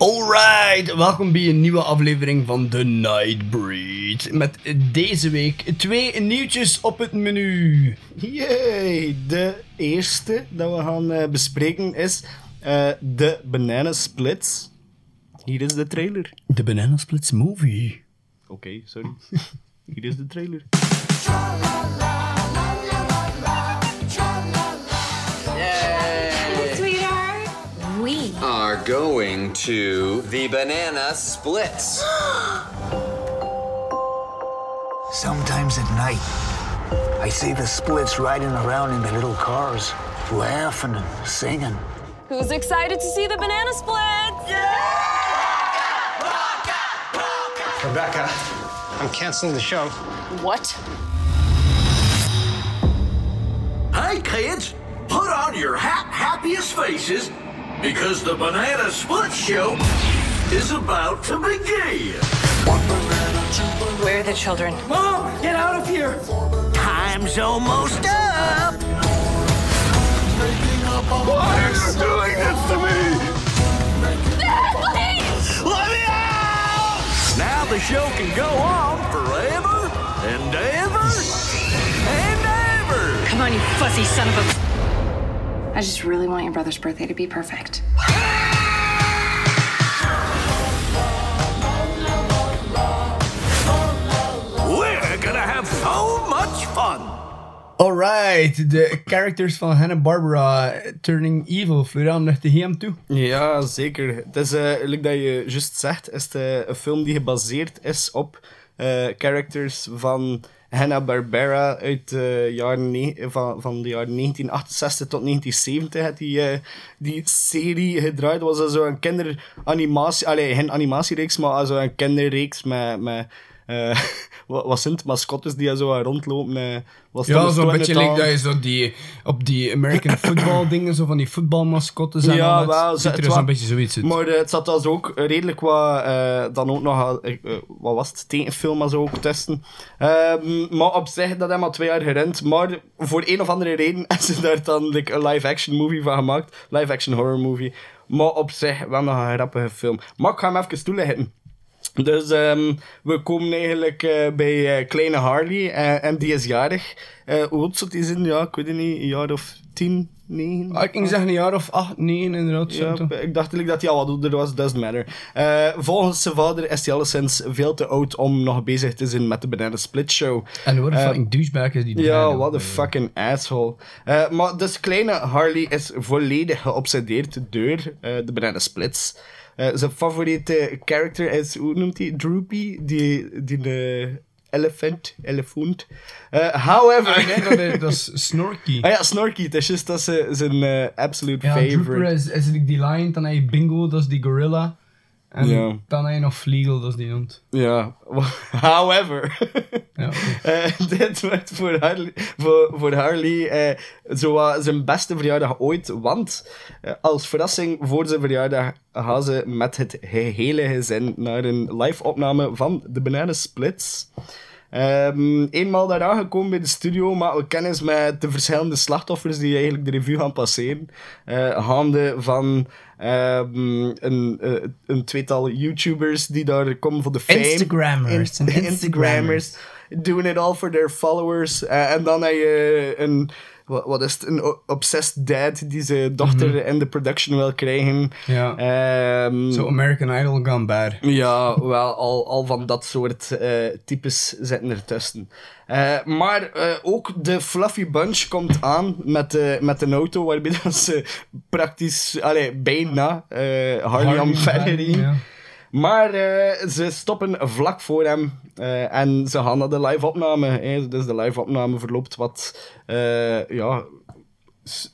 Alright, welkom bij een nieuwe aflevering van The Nightbreed. Met deze week twee nieuwtjes op het menu. Yay! De eerste dat we gaan eh, bespreken is eh, de Banana Splits. Hier is de trailer. De Banana Splits Movie. Oké, sorry. Hier is de trailer. Going to the banana splits. Sometimes at night, I see the splits riding around in their little cars, laughing and singing. Who's excited to see the banana splits? Rebecca, I'm canceling the show. What? Hey, kids, put on your hap happiest faces because the Banana Split Show is about to begin. Where are the children? Mom, get out of here! Time's almost up! Why are you doing this to me? Dad, Please! Let me out! Now the show can go on forever and ever and ever! Come on, you fuzzy son of a. I just really want your brother's birthday to be perfect. We're gonna have so much fun! Alright, de characters van Hanna-Barbera turning evil. Florian, ligt de hem toe? Ja, zeker. Het is, eh like dat je juist zegt, is het eh, een film die gebaseerd is op eh, characters van Hanna-Barbera uit de jaren van, van de jaren 1968 tot 1970 had die, eh, die serie gedraaid. was zo een kinderanimatie, allee, geen animatiereeks, maar zo een kinderreeks met, met eh, wat, wat zijn het, mascottes die zo rondlopen. eh, wat Ja, zo'n beetje like dat je zo die, op die American football dingen, zo van die voetbalmascottes en Ja, al wel, Ziet er zo'n beetje zoiets uit. Maar eh, het zat dus ook redelijk wat, eh, dan ook nog, eh, wat was het, tekenfilm en zo ook testen. Ehm, maar op zich, dat heeft maar twee jaar gerend. Maar voor een of andere reden hebben ze daar dan like, een live-action movie van gemaakt. Live-action horror movie. Maar op zich wel nog een grappige film. Maar ik ga hem even toelichten. Dus ehm, we komen eigenlijk eh, bij eh, kleine Harley eh, en die is jarig. Hoe oud zou die zijn? Ja, ik weet het niet. Een jaar of tien, negen? Ah, ik ging zeggen een jaar of acht, negen inderdaad. Ja, ik dacht eigenlijk dat hij al wat ouder was, doesn't matter. Volgens zijn vader is hij alleszins veel te oud om nog bezig te zijn met de Banana Split Show. En wat een fucking douchebag is die Ja, wat een fucking asshole. Maar dus kleine Harley is volledig geobsedeerd door de Banana Splits. Eh, zijn favoriete character is, hoe noemt hij? Droopy, die, die de elephant, elephant. Eh, however... Ah, nee, dat is, dat is Snorky. Ah ja, Snorky, het is juist dat ze zijn eh, absolute Ja, favorite. Trooper is, is die lion, dan heb je Bingo, dat is die gorilla. En Ja. dan heb je nog Flegel, dat is die hond. Ja, however. Ja, oké. Eh, dit wordt voor Harley, voor, voor Harley eh, zo zijn beste verjaardag ooit. Want eh, als verrassing voor zijn verjaardag gaan ze met het hele gezin naar een live opname van de Banana Splits. Ehm, eenmaal daar aangekomen bij de studio maken we kennis met de verschillende slachtoffers die eigenlijk de revue gaan passeren. Eh gaande van ehm, een, eh, een tweetal YouTubers die daar komen voor de fame. Instagrammers, In- Instagrammers. Doing it all for their followers. Eh, en dan heb je een, wat, wat is het, een obsessed dad die zijn dochter in de production wil krijgen. Ja. Ehm, Zo American Idol gone bad. ja, wel, al, al van dat soort eh, types zitten ertussen. Eh maar eh, ook de Fluffy Bunch komt aan met, de met een auto waarbij dat ze praktisch, allee, bijna Harley rijden. Ja. Maar eh, ze stoppen vlak voor hem eh, en ze gaan naar de live-opname. Dus de live-opname verloopt wat, eh, ja,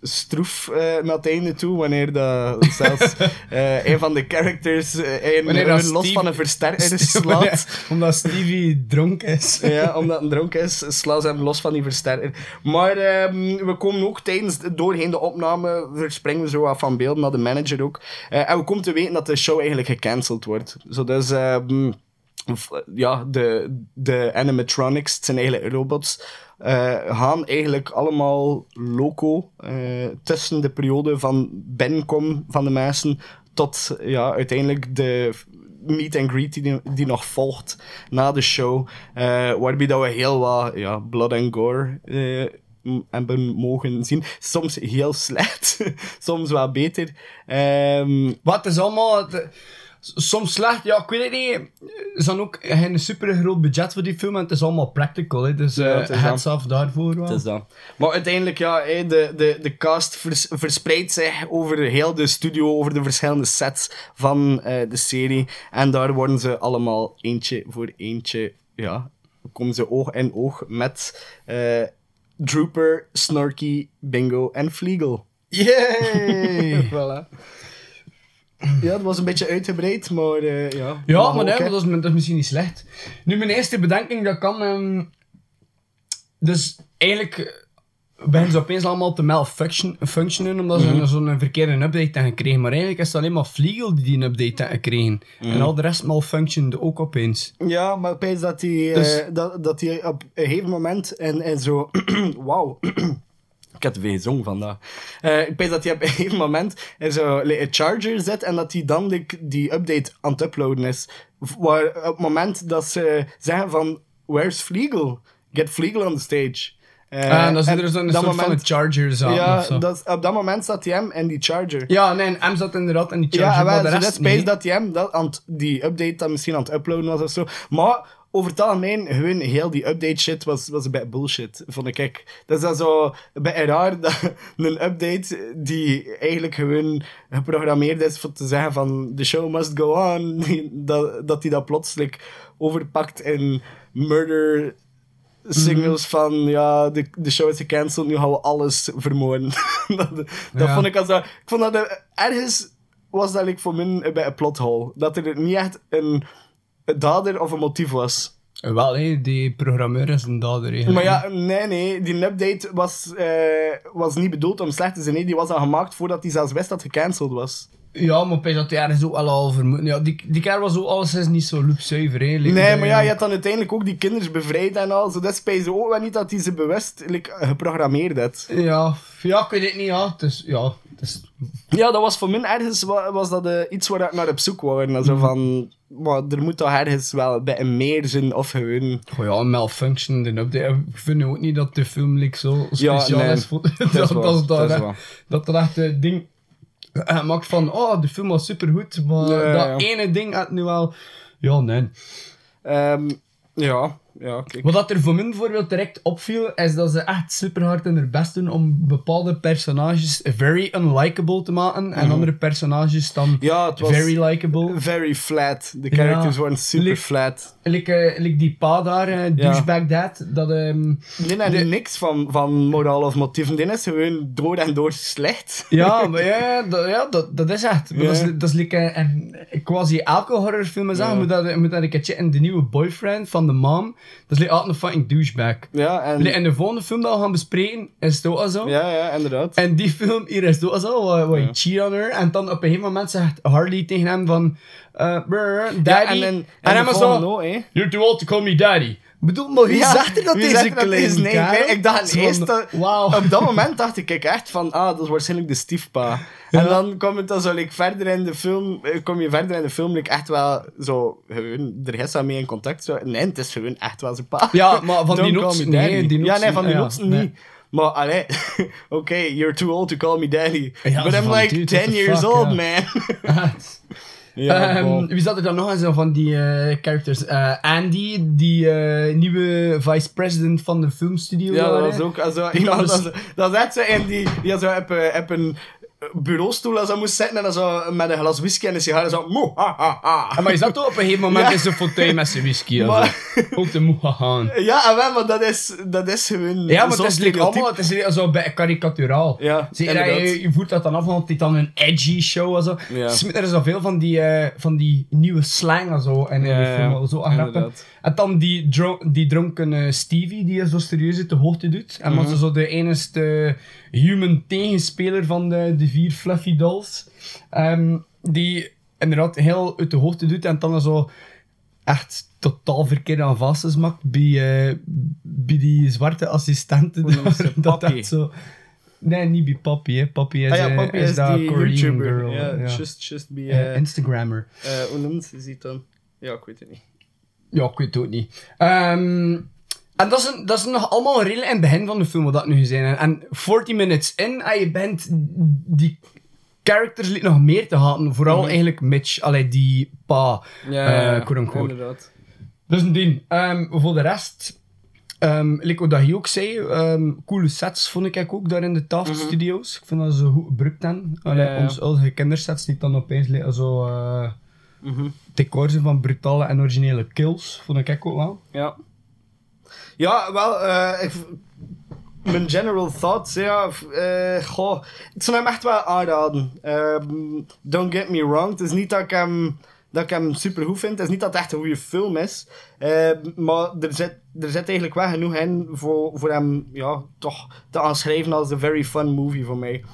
stroef eh, naar het einde toe, wanneer dat zelfs eh, een van de characters eh, een, los Steve- van een versterker slaat. Omdat Stevie dronken is. ja, omdat hij dronken is, slaan ze hem los van die versterker. Maar ehm, we komen ook tijdens, doorheen de opname, verspringen we zo wat van beeld naar de manager ook. En we komen te weten dat de show eigenlijk gecanceld wordt. Zo dus, ehm, ja, de, de animatronics, het zijn eigenlijk robots, gaan eigenlijk allemaal loco eh, tussen de periode van binnenkom van de mensen tot ja, uiteindelijk de meet and greet die, die nog volgt na de show. eh, waarbij dat we heel wat ja, blood and gore eh, m- hebben mogen zien. Soms heel slecht, soms wat beter. Ehm, Wat is allemaal... soms slecht, ja, ik weet het niet. Ze dan ook geen super groot budget voor die film en het is allemaal practical. Hè, dus Ja, eh het is heads off daarvoor wel. Het is dat. Maar uiteindelijk, ja, de, de, de cast vers- verspreidt zich over heel de studio, over de verschillende sets van eh, de serie. En daar worden ze allemaal eentje voor eentje, ja, komen ze oog in oog met eh, Drooper, Snarky, Bingo en Fleagle. Yay! voilà. Ja, dat was een beetje uitgebreid, maar eh, ja. Ja, maar nee, hè. dat, is, dat is misschien niet slecht. Nu, mijn eerste bedenking, dat kan... ehm, dus eigenlijk eh, beginnen ze opeens allemaal te malfunction, functionen, omdat ze Mhm. zo'n verkeerde update hebben gekregen. Maar eigenlijk is het alleen maar Fleagle die die een update hebben gekregen. Mhm. En al de rest malfunctionde ook opeens. Ja, maar opeens dat hij Dus- eh, dat, dat hij op een gegeven moment en, en zo... Wauw. Ik heb veel gezongen vandaag. Eh ik weet dat hij op een gegeven moment er zo like, een charger zet en dat hij dan like, die update aan het uploaden is. Waar, op het moment dat ze zeggen van... Where's Fleagle? Get Fleagle on the stage. Eh, Ah, en dan zit en er zo'n soort van een charger aan Ja, dat, op dat moment staat hij hem en die charger. Ja, nee, en M zat inderdaad in die charger, Ja, en maar de rest dat space dat hij hem dat aan die update dan misschien aan het uploaden was of zo. Maar over het algemeen, gewoon heel die update shit was, was een beetje bullshit, vond ik. Dat is dan zo een beetje raar dat een update die eigenlijk gewoon geprogrammeerd is voor te zeggen van the show must go on, dat, dat die dat plotseling overpakt in murder signals van ja, de, de show is gecanceld, nu gaan we alles vermoorden. dat dat Ja. vond ik als dat... Ik vond dat er- ergens was dat like, voor mij een, bij een plot hole. Dat er niet echt een, een dader of een motief was. Wel, hé, die programmeur is een dader eigenlijk. Maar ja, nee, nee. Die update was, eh, was niet bedoeld om slecht te zijn. Nee, die was al gemaakt voordat hij zelfs wist dat het gecanceld was. Ja, maar opeens dat hij ergens ook wel al vermoeden. Ja, die, die kerel was ook alles niet zo loopzuiver, hè. Like, Nee, maar ja, je hebt dan uiteindelijk ook die kinderen bevrijd en al. Zo, dat speelt ook wel niet dat hij ze bewust like, geprogrammeerd had. Ja, ja, ik weet het niet, ja. Is, ja, is... Ja, dat was voor mij ergens wa- was dat, eh, iets waar ik naar op zoek was. En Zo van, maar er moet toch ergens wel bij een meer zijn of gewoon... Oh ja, malfunction, update. Ik vind ook niet dat de film like, zo Ja, speciaal nee. is. Voor, dat, dat, waar, dat, dat is dat, waar. dat, dat echt het ding maakt van, oh, de film was supergoed, maar dat ja. ene ding had nu wel... Ja, nee. Ehm, ja, ja, kijk. Wat dat er voor mij bijvoorbeeld direct opviel, is dat ze echt super hard hun best doen om bepaalde personages very unlikable te maken en andere personages dan Mhm. Ja, het was very likable. very flat. De characters Ja. waren super Like- flat. Like, like die pa daar, eh, douchebag dad, dat... Nee, nee, niks van, van moraal of motieven. Die is gewoon door en door slecht. Ja, maar ja, dat, ja dat, dat is echt. Dat is, dat is like een, een quasi elke horrorfilm is dat. Moet dat, je moet dat een keer checken. De nieuwe boyfriend van de mom, dat is like altijd een fucking douchebag. Ja, en... Like, in de volgende film dat we gaan bespreken, is het ook zo. Ja, ja, inderdaad. En die film hier is het ook zo, waar, waar Ja. je cheat on her. En dan op een gegeven moment zegt Harley tegen hem van... eh brr, daddy. Ja, en, en, en en zo... hè. You're too old to call me daddy. Ik bedoel, maar wie Ja, zegt er dat deze dat deze- nee, ik dacht van, eerst dat-. Op dat moment dacht ik echt van, ah, dat is waarschijnlijk de stiefpa. En dan komt het dan zo like, verder in de film, eh, kom je verder in de film, like, echt wel zo, gewoon, er is wel mee in contact. Zo. Nee, het is gewoon echt wel zijn pa. Ja, maar van die call notes- me nee, daddy. die Ja, nee, van die ja, notes nee. niet. Maar, allee, oké, you're too old to call me daddy. Ja, But I'm like dude, 10 what the years fuck, old, ja. man. ja, Ehm, wie zat er dan nog in zo van die eh, characters? Eh, Andy, die eh, nieuwe vice-president van de filmstudio. Ja, dat was ook also, iemand, was- dat, is- dat echt zo en die, die zo op, op een bureaustoel als hij moest zitten en dan zo met een glas whisky en een sigaar zo... Moe, ha, ha, ha. Maar je zat toch op een gegeven moment Ja. in zo'n fauteuil met zijn whisky. Maar-. Ook de moe gaan. Ja, en wel, maar dat is, dat is gewoon... Ja, maar het is like allemaal, het is zo bij karikaturaal. Ja, Zie je, dat je, voert dat dan af, want het is dan een edgy show en zo. Ja. Er zoveel van die, eh, van die nieuwe slang en zo. En in Ja, die ja, zo grappig. En dan die, die dronken Stevie, die zo serieus uit de hoogte doet. En Mhm. was zo de enige human tegenspeler van de, de vier Fluffy Dolls. Ehm, die inderdaad heel uit de hoogte doet en dan zo echt totaal verkeerd aan vast maakt bij, eh, bij die zwarte assistenten. Dat echt zo... Nee, niet bij Papi, hè. Papi is, Ah ja, eh, Papi is, die Korean YouTuber. girl. Ja, ja. just, just be... Eh, Instagrammer. eh, hoe noemt ze dan? Ja, ik weet het niet. Ja, ik weet het ook niet. Ehm, en dat is, een, dat is nog allemaal redelijk in het begin van de film, wat dat nu zijn. En 40 minutes in, en je bent die characters liet nog meer te haten. Vooral Mhm. eigenlijk Mitch, allee, die pa, Ja, quote-unquote. inderdaad. Dus een ding. Ehm, voor de rest, ehm like wat hij ook zei, coole sets vond ik ook daar in de Taft Studios. Ik vind dat ze goed gebruikt hebben. Allee, Mhm. Ja, ja. Ons oude kindersets die dan opeens zo eh Decor zijn van brutale en originele kills. Vond ik ook wel. Ja. Ja, wel, eh, ik, mijn general thoughts, ja, eh, goh, ik zou hem echt wel aanraden. Ehm, don't get me wrong, het is niet dat ik hem, dat ik hem super goed vind, het is niet dat het echt een goede film is, Ehm, maar er zit, er zit eigenlijk wel genoeg in voor, voor hem, ja, toch te aanschrijven als een very fun movie voor mij.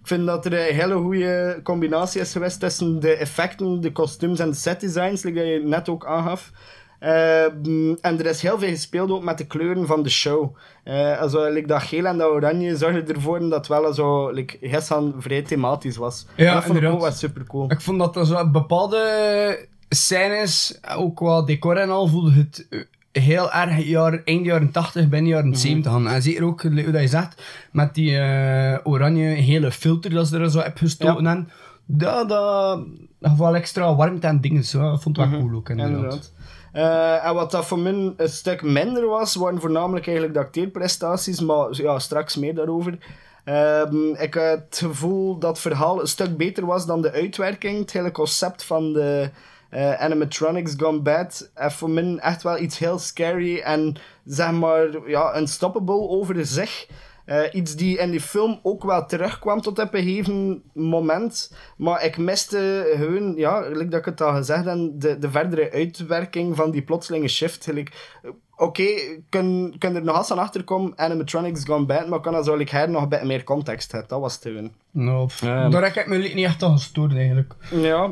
Ik vind dat er een hele goede combinatie is geweest tussen de effecten, de kostuums en de setdesigns, like dat je net ook aangaf. Ehm, en er is heel veel gespeeld ook met de kleuren van de show. Eh also, like dat geel en dat oranje zorgde ervoor dat het wel zo, like, gisteren vrij thematisch was. Ja, En dat vond ik ook wel super cool. Ik vond dat er zo bepaalde scènes, ook qua decor en al, voelde het eh, heel erg jaar, eind jaren 80, begin jaren 70 aan. En zeker ook, hoe dat je zegt, met die eh, oranje hele filter dat ze er zo heb gestoken. Ja. En dat, dat gaf wel extra warmte en dingen. Zo. Ik vond het wel cool ook, inderdaad. Inderdaad. Eh, en wat dat voor mij een stuk minder was, waren voornamelijk eigenlijk de acteerprestaties, maar ja, straks meer daarover. Ehm, ik had het gevoel dat het verhaal een stuk beter was dan de uitwerking. Het hele concept van de eh, animatronics gone bad. En voor mij echt wel iets heel scary en zeg maar ja, unstoppable over zich. Eh, iets die in die film ook wel terugkwam tot op een gegeven moment. Maar ik miste gewoon, ja, gelijk dat ik het al gezegd heb, de, de verdere uitwerking van die plotselinge shift. Gelijk, eh, Oké, kun, kun er nog eens aan achterkomen, animatronics gone bad, maar kan dat zo like, her nog een beetje meer context hebben. Dat was het gewoon. Nou, pff, daar heb ik me niet echt aan gestoord, eigenlijk. Ja.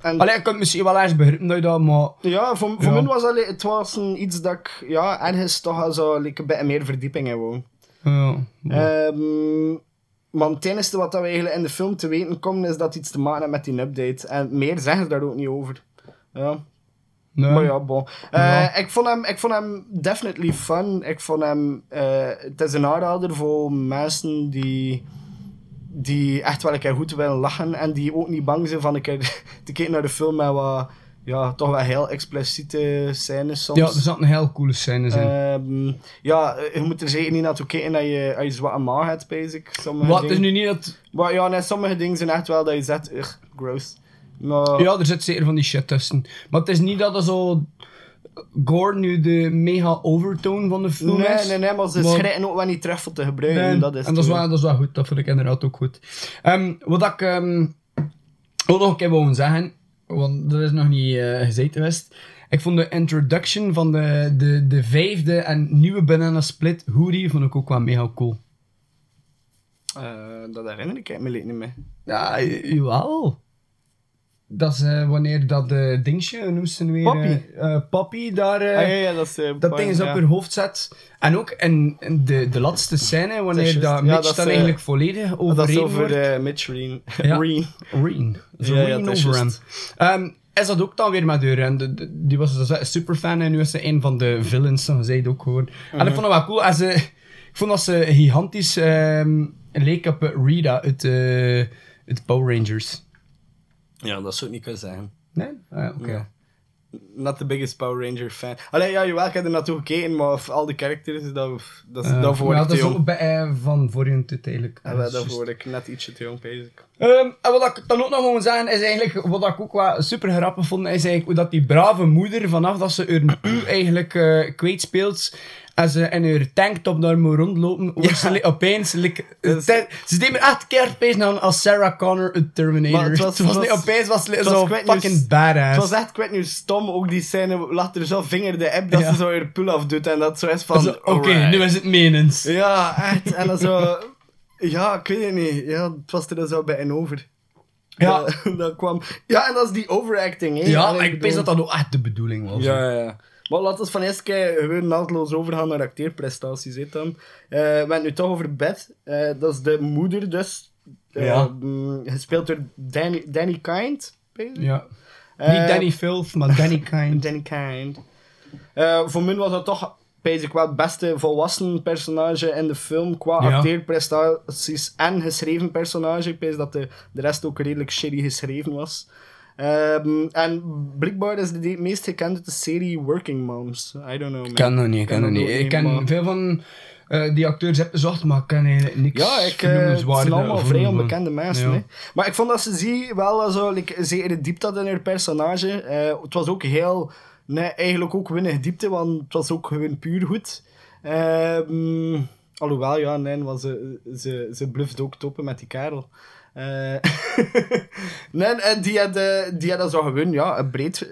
En, Allee, ik kan het misschien wel eens begrijpen dat je dat, maar... ja, voor, voor Ja. mij was dat, het was een, iets dat ik ja, ergens toch al zo like, een beetje meer verdieping in wou. Ja, Ehm, want het enige wat we eigenlijk in de film te weten komen, is dat iets te maken heeft met die update. En meer zeggen ze daar ook niet over. Ja. nee. Maar ja, bon. Eh. Ik, vond hem, ik vond hem definitely fun. Ik vond hem... eh, het is een aanrader voor mensen die... Die echt wel een keer goed willen lachen. En die ook niet bang zijn van een keer te kijken naar de film met wat... Ja, toch wel heel expliciete scènes soms. Ja, er zaten heel coole scènes in. Ehm, ja, je moet er zeker niet naartoe kijken dat je, als je zwart een maag hebt, basic. Sommige Wat is dingen- nu niet dat... Maar ja, nee, sommige dingen zijn echt wel dat je zegt, ugh, gross. Maar, Ja, er zit zeker van die shit tussen. Maar het is niet dat er zo... Gore nu de mega overtone van de film nee, is. nee, nee, maar ze Maar- schrijven ook wel niet voor te gebruiken. Nee, dat is en dat is, wel, dat is wel goed, dat vind ik inderdaad ook goed. Ehm, wat ik ehm, ook nog een keer wou zeggen, want dat is nog niet eh gezegd geweest. Ik vond de introduction van de, de, de vijfde en nieuwe Banana Split hoodie vond ik ook wel mega cool. Eh, dat herinner ik me niet meer. Ja, jawel. Dat is eh, wanneer dat de dingetje, noemt ze weer? Poppy. eh, Poppy daar... ah, ja, ja, dat is... dat ding is op haar hoofd zet. En ook in, in de, de laatste scène, wanneer dat Mitch dat dan eigenlijk volledig Dat overreden is over Mitch Reen. Reen. Reen. Zo Ja, ja, Reen dat is over hem. is dat ook dan weer met haar? En de- de- die was dus een superfan en nu is ze een van de villains, zo zei ook gewoon. En Mhm. ik vond het wel cool. En ze, ik vond dat ze gigantisch ehm, leek op Rita uit, uit Power Rangers. Ja, dat zou ik niet kunnen zeggen. Nee? Ah, ja, oké. Ja. Not the biggest Power Ranger fan. Allee, ja, jawel, ik heb er naartoe gekeken, maar of al die characters, dat, dat, Eh, daarvoor ja, ik dat te is ook bij, eh, van voor je eigenlijk. Ja, Eh, dat daarvoor ik net ietsje te jong, bezig. Ehm, en wat ik dan ook nog moet zeggen, is eigenlijk, wat ik ook wel super grappig vond, is eigenlijk hoe dat die brave moeder, vanaf dat ze haar pu eigenlijk eh kwijt speelt, en ze in haar tanktop daar moet rondlopen, wordt ze opeens, like, ze deed me echt keihard pezen aan als Sarah Connor uit Terminator. Maar het was- het was, niet opeens was het was zo nu- fucking badass. Het was echt kwijt nu stom, ook die scène, lag er zo vinger de app dat Ja. ze zo haar pull af doet en dat zo is van... Oké, nu is het menens. Ja, echt. En dan zo... Ja, ik weet het niet. Ja, het was er zo bij en over. Ja. Dat, dat kwam... Ja, en dat is die overacting, hè. Ja, ik bedoel- pees dat dat ook echt de bedoeling was. Ja, ja, ja. Maar laten we van eerst keer gewoon naadloos overgaan naar acteerprestaties, hè, dan. Eh, we hebben het nu toch over Beth. Eh, dat is de moeder, dus. Eh, Ja. mm, gespeeld door Danny, Danny Kind. Ja. Niet Danny Filth, maar Danny Kind. Danny Kind. Eh, voor mij was dat toch, pees ik wel het beste volwassen personage in de film. Qua Ja. acteerprestaties en geschreven personage. Ik pees dat de, de rest ook redelijk shitty geschreven was. Ehm, en blijkbaar is de meest gekend uit de serie Working Moms. I don't know. man. Ik ken dat niet, ik ken dat dat niet. Ik ken maar- veel van eh, die acteurs heb bezocht, maar ik ken eigenlijk niks Ja, ik, eh, het zijn allemaal vrij onbekende mensen. Ja. Maar ik vond dat ze zie wel zo, like, zeker diepte had in haar personage. Eh, het was ook heel, nee, eigenlijk ook weinig diepte, want het was ook gewoon puur goed. Ehm, alhoewel, ja, nee, want ze, ze, ze bluft ook toppen met die kerel. Eh, nee, die had, eh, die had dat zo gewoon, ja, breed,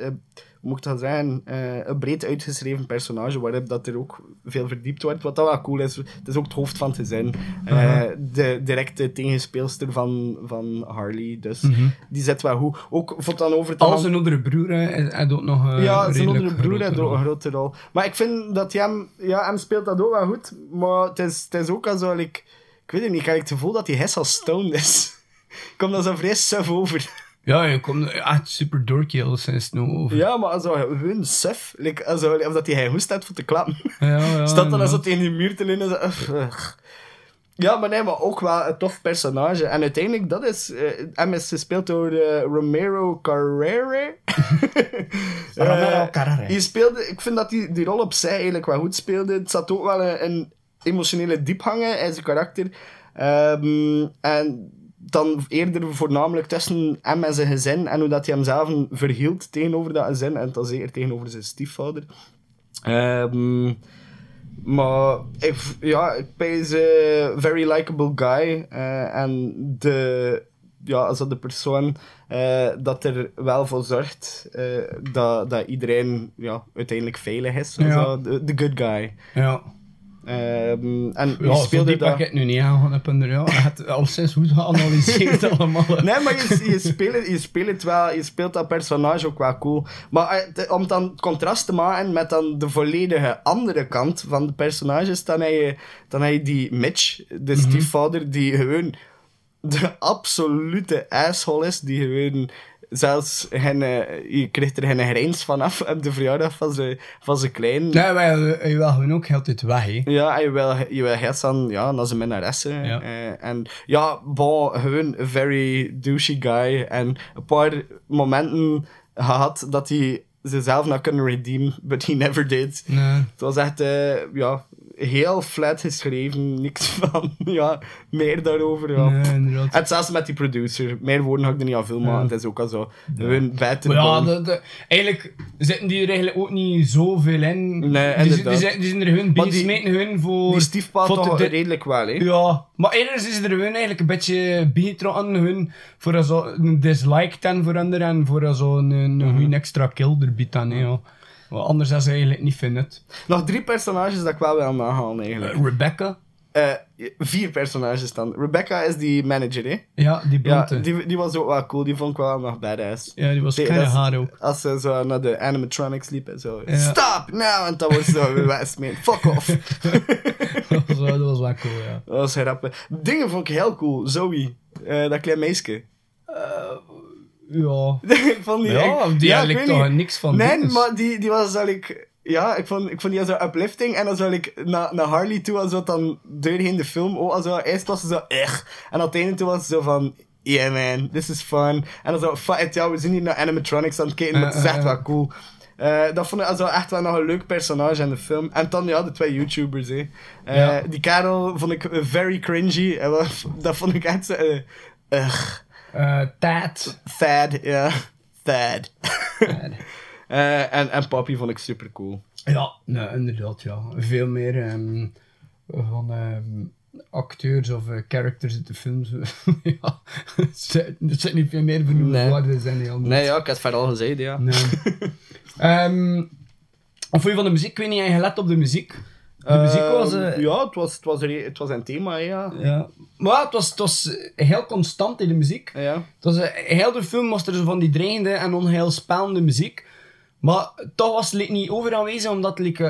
ik dat zeggen, eh, een breed uitgeschreven personage, waarop dat er ook veel verdiept wordt, wat dat wel cool is. Het is ook het hoofd van het gezin. Eh, de directe tegenspeelster van, van Harley, dus Mhm. die zit wel goed. Ook het dan over te Al zijn andere broer had ook nog eh, ja, zijn andere broer heeft ook een grote rol. Maar ik vind dat hij hem, ja, hem speelt dat ook wel goed. Maar het is, het is ook al zo, like, ik weet het niet, ik heb het gevoel dat hij Hess al stoned is. Komt dat zo vrij suf over. Ja, je komt echt super dorky al sinds nu over. Ja, maar also, gewoon suf. Like, also, of dat hij hoest heeft voor te klappen. Ja, ja, Staat dan als dat tegen die muur te leunen. Ja, maar nee, maar ook wel een tof personage. En uiteindelijk, dat is... eh hem is gespeeld door eh, Romero Carrere. Romero Eh, Carrere. Die speelde... Ik vind dat die, die rol op zich eigenlijk wel goed speelde. Het zat ook wel een, een emotionele diephangen in zijn karakter. Ehm, en dan eerder voornamelijk tussen hem en zijn gezin. En hoe dat hij hem zelf verhield tegenover dat gezin. En dan zeker tegenover zijn stiefvader. Ehm, maar ik, ja, ik ben een very likable guy. eh, en de, ja, also de persoon eh, dat er wel voor zorgt eh, dat, dat iedereen ja, uiteindelijk veilig is. Ja. De good guy. Ja. Ehm, en Ja, speelde heb dat? ik het nu niet aan heb er ja, het al sinds goed geanalyseerd allemaal. Nee, maar je, je, speelt, je, speelt het wel, je speelt dat personage ook wel cool. Maar eh, om dan contrast te maken met dan de volledige andere kant van de personages, dan heb je, dan heb je die Mitch, de stiefvader, die gewoon de absolute asshole is, die gewoon zelfs geen, eh, je krijgt er geen grijns van af op de verjaardag van zijn, van zijn klein. Nee, wij je wil gewoon ook altijd weg, hè. Ja, je wil, je wil aan, ja, naar zijn minnaressen. Ja. Eh, en ja, bon, gewoon een very douchey guy. En een paar momenten gehad dat hij zichzelf nou kunnen redeemen, but he never did. Nee. Het was echt, eh, ja, heel flat geschreven. Niks van, ja, meer daarover. Ja. Nee. En zelfs met die producer. Meer woorden ga ik er niet aan veel. Ja. Het is ook al zo. Buiten Maar ja, de de, de- eigenlijk zitten die er eigenlijk ook niet zoveel in. Nee, die, die, zijn, die zijn er Maar bij, smeten hun voor... Die stiefpa voor toch de- redelijk wel, hè? Ja, maar eerder is er gewoon eigenlijk een beetje bijgetrokken hun voor zo een dislike ten voor anderen en voor zo een, een Mhm. extra kill erbij dan, hè, ja. Anders als ze eigenlijk niet vinden. Nog drie personages dat ik wel wil nahalen, eigenlijk. Rebecca, Eh, vier personages dan. Rebecca is die manager, hè? ja, die Ja, blonde. die, die was ook wel cool. Die vond ik wel nog badass. Ja, die was dat is- hard ook. Als ze zo naar de animatronics liep en zo. Ja. Stop now! En dan wordt zo weggesmeed. Fuck off. dat, was, wel- dat was wel cool, ja. dat was grappig. Dingen vond ik heel cool. Zoe. eh, dat klein meisje. Ja, ik vond die ja echt- die ja, ik toch niks van Nee, maar die, die was eigenlijk... Ja, ik vond, ik vond die zo uplifting. En dan zou ik naar, naar Harley toe, als wat dan doorheen de film. Oh, also, eerst was ze zo, echt. En aan het einde toe was ze zo van... Yeah man, this is fun. En dan zo, fuck it, ja, we zijn hier naar animatronics aan het kijken, maar het is Eh, echt eh, wel cool. Eh, dat vond ik also echt wel nog een leuk personage in de film. En dan, ja, de twee YouTubers, hè. Eh, Ja. Die kerel vond ik eh, very cringy. Dat vond ik echt zo... eh, Tad. Thad, ja. Thad. Eh, en, en Papi vond ik super cool. Ja, nee, inderdaad, ja. Veel meer ehm, van ehm, acteurs of eh, characters uit de films. ja, er zit niet veel meer benoemde Nee. woorden zijn heel Nee, ja, ik had het al gezegd, ja. Nee. Ehm, of je van de muziek? Ik weet niet, je gelet op de muziek? De muziek was... eh, Ehm, ja, het was, het, was er, het was een thema, ja. ja. Maar het was, het was eh, heel constant in de muziek. Ja. Het was, eh, heel de film was er zo van die dreigende en onheilspellende muziek. Maar toch was het niet over aanwezig, omdat like,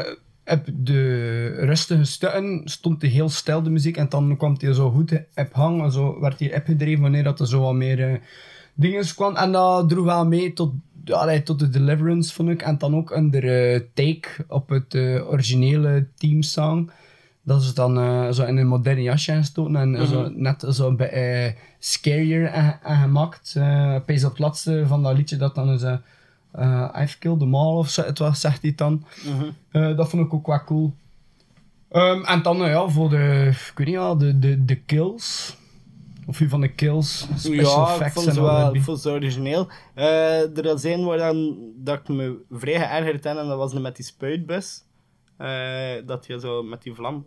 eh, op de rustige stukken stond hij heel stil, de muziek. En dan kwam hij zo goed op hang, en zo werd hij opgedreven wanneer dat er zo wat meer eh, dingen kwam. En dat droeg wel mee tot, allee, tot de Deliverance, vond ik. En dan ook onder eh, Take op het eh, originele teamsong. Dat is dan eh, zo in een moderne jasje gestoten en zo, net zo een beetje eh, scarier aan- aangemaakt. Uh, Pees op het laatste van dat liedje dat dan is I've killed them all of zo, het was, zegt hij dan. Eh, dat vond ik ook wel cool. Ehm, en dan ja, voor de, ik weet niet, ja, de, de, de kills. Of wie van de kills, special ja, ik effects en wel ik vond ze origineel. Eh, er was één waar dan, dat ik me vrij geërgerd heb, en dat was met die spuitbus. Eh, dat je zo met die vlam...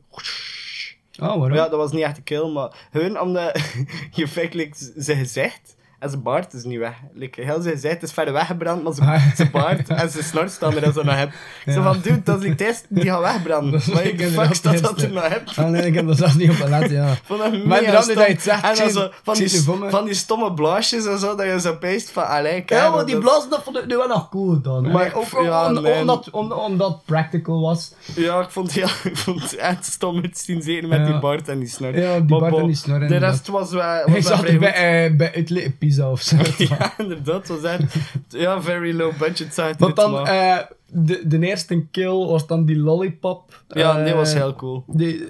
Oh, waarom? Ja, dat was niet echt een kill, maar gewoon omdat je feitelijk zijn gezicht en zijn baard is niet weg. Like, heel zijn gezicht is verder weggebrand, maar zijn, Ah. zijn baard en zijn snor staan er zo nog heb. Ik Zo Ja. van, dude, dat is niet test, die gaat wegbranden. Dat Maar ik ik fuck dat eerst, er nog heb. Ah, nee, ik heb dat zelfs niet op gelet, ja. Dat Maar stom. dat je het zegt, en dan ik zo, van, ik die, het van die stomme blaasjes en zo, dat je zo peest van, allee, Ja, kijk. maar die dat- blazen, dat vond ik nu wel nog cool dan. Maar ik- ook ja, omdat, om- omdat het practical was. Ja, ik vond, het heel, ik vond het echt stom zien, zeker met Ja. die baard en die snor. Ja, die baard en die snor, De rest was wel, Hij wel zat er bij, eh, bij het Pizza of zo. Ja, inderdaad, het was echt... Ja, very low budget site. Want dan, eh, de, de eerste kill was dan die lollipop. ja, die Eh, was heel cool. Die,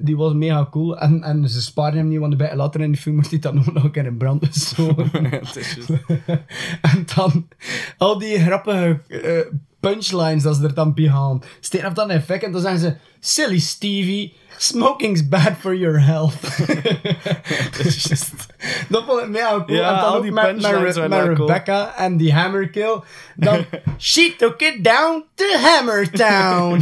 die was mega cool. En, en ze sparen hem niet, want bij, later in de film moest hij ook nog een keer in brand juist. en dan al die grappige eh, punchlines dat ze er dan bij gaan. Steen op dan effect en dan zeggen ze... Silly Stevie, smoking's bad for your health. dat vond ik mega cool. Ja, en dan al die met, met, punchlines cool. Rebecca en die hammerkill. Dan, she took it down to Hammertown.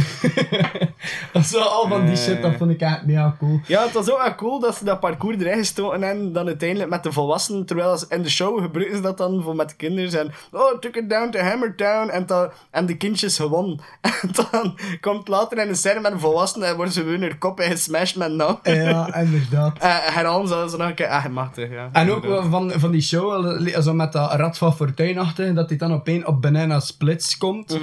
Zo al van die shit, dat vond ik echt mega cool. Ja, het was ook wel cool dat ze dat parcours erin gestoken en dan uiteindelijk met de volwassenen, terwijl ze in de show gebruiken ze dat dan voor met de kinderen en oh, took it down to Hammertown en, dan, en de kindjes gewonnen. En dan komt later in de scène met een volwassene en worden ze weer hun kop gesmashed met nou. Ja, inderdaad. En herhalen ze zo nog een keer, ah, machtig, ja. En ook van, van die show, li- zo met dat Rad van Fortuin achter, dat hij dan opeens op Banana Splits komt.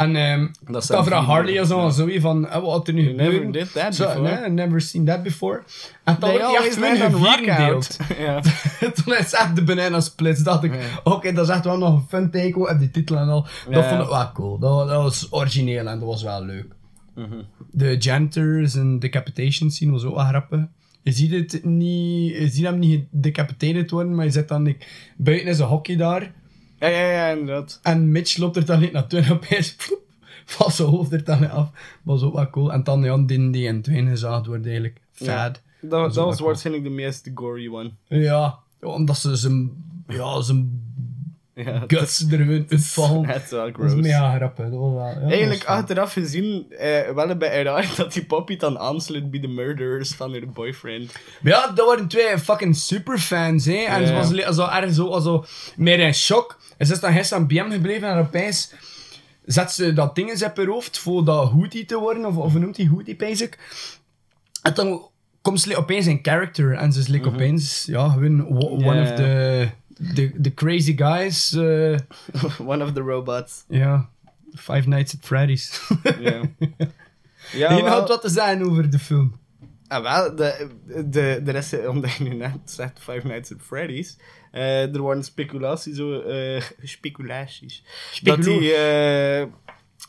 En ehm Dat vrienden, Harley zo, ja. zo van, eh, wat had er nu You never gebeurd? did that before. Nee, never seen that before. En dan They wordt hij echt out. ja. Toen is echt de Banana Splits, dacht ik, oké, dat is echt wel nog een fun take, en die titel en al. Dat vond ik wel cool, dat, dat was origineel en dat was wel leuk. Mhm. De janitors en decapitation scene was ook wel grappig. Je ziet het niet, je ziet hem niet decapitated worden, maar je zit dan like, buiten is een hockey daar. Ja, ja, ja, inderdaad. En Mitch loopt er dan niet naartoe en opeens ploep, valt zijn hoofd er dan af. Was ook wel cool. En dan ja, die, die in tweeën gezaagd wordt eigenlijk. Fad. Dat, dat was cool. waarschijnlijk de meest gory one. Ja, omdat ze zijn, ja, zijn Ja, guts er gewoon uitvallen. Het is wel Dat gross. grappig. Dat was wel, ja, dat Eigenlijk achteraf gezien, eh, wel een beetje raar dat die poppy dan aansluit bij de murderers van haar boyfriend. Maar Ja, dat waren twee fucking superfans, hè. En Ja. ze was zo erg zo, zo meer in shock. En ze is dan gisteren aan BM gebleven en opeens zet ze dat ding eens op haar hoofd voor dat hoodie te worden, of, of noemt die hoodie, basic. En dan komt ze opeens in character en ze is like opeens, ja, gewoon wo- one of the, the, the crazy guys. eh, One of the robots. Ja, Five Nights at Freddy's. Ja. Ja, je had wat te zeggen over de film. Ah, wel, de, de, de rest, omdat je nu net zegt Five Nights at Freddy's, eh, er waren speculaties, zo, eh, speculaties, dat, die, eh,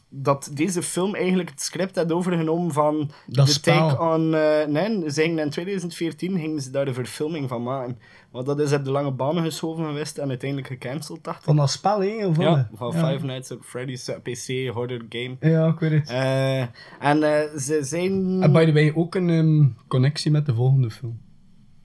dat deze film eigenlijk het script had overgenomen van Dat de spel. take on... eh, nee, ze gingen in 2014 gingen ze daar een verfilming van maken. Maar dat is op de lange banen geschoven geweest en uiteindelijk gecanceld, dacht ik. Van dat spel, hè? Of Ja, van ja. Five Nights at Freddy's eh, PC horror game. Ja, ik weet het. Eh, en ze zijn... En by the way, ook een ehm, connectie met de volgende film.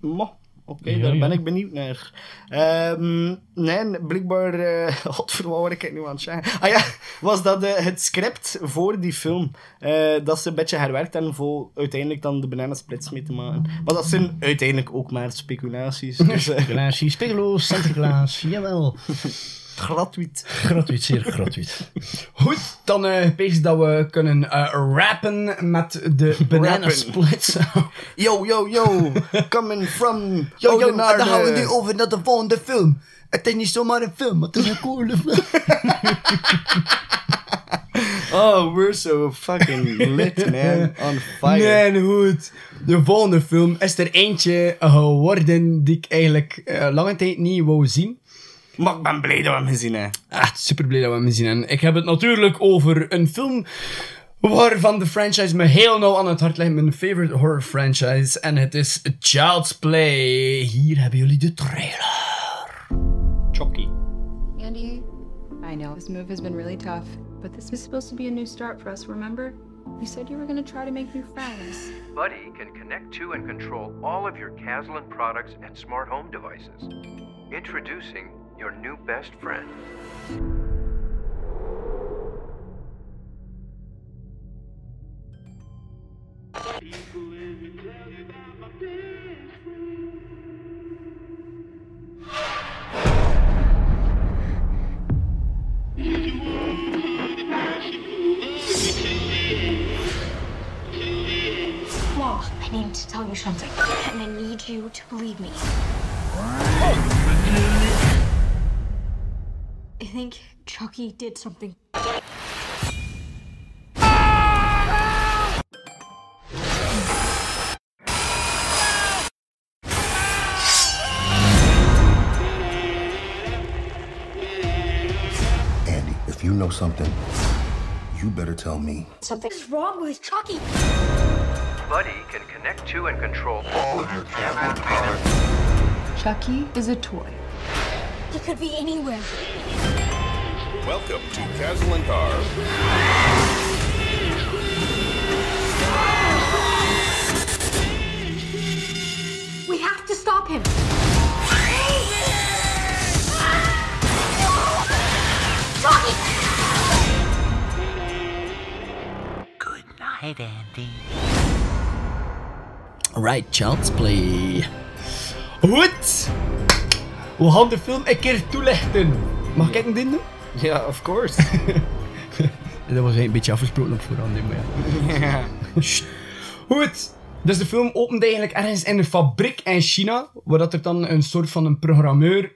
Mo. Oké, daar ben ik benieuwd naar. Ehm, nee, blijkbaar... Godver, wat word ik nu aan het zeggen? Ah ja, was dat eh, het script voor die film. eh, dat ze een beetje herwerkt hebben voor uiteindelijk dan de Banana Splits mee te maken. Maar dat zijn uiteindelijk ook maar speculaties. Dus Glaasje, spegeloos, Sinterklaas, jawel. gratuit. Gratuit, zeer gratuit. Goed, dan eh pees dat we kunnen eh, rappen met de banana splits. Yo, yo, yo. Coming from Yo, yo, Oudenaarde. dan gaan we nu over naar de volgende film. Het is niet zomaar een film, het is een coole film. Oh, we're so fucking lit, man. On fire. Nee, goed. De volgende film is er eentje geworden die ik eigenlijk eh, lange tijd niet wou zien. Maar ik ben blij dat we hem gezien hebben. Echt super blij dat we hem zien. En ik heb het natuurlijk over een film waarvan de franchise me heel nauw aan het hart ligt. Mijn favorite horror franchise. En het is Child's Play. Hier hebben jullie de trailer. Chucky. Andy, I know this move has been really tough, but this was supposed to be a new start for us, remember? You said you were going to try to make new friends. Buddy can connect to and control all of your Caslin products and smart home devices. Introducing your new best friend. Mom, I need to tell you something, and I need you to believe me. Oh, I think Chucky did something. Andy, if you know something, you better tell me. Something's wrong with Chucky. Buddy can connect to and control all of your Caslin products. Chucky is a toy. He could be anywhere. Welcome to Castle and Car. We have to stop him. Chucky! Good night, Andy. Alright, Child's Play. We gaan de film een keer toelichten. Mag ik een ding doen? Ja, of course. Dat was een beetje afgesproken op voorhand, maar ja. Goed. Dus de film opent eigenlijk ergens in een fabriek in China, waar dat er dan een soort van een programmeur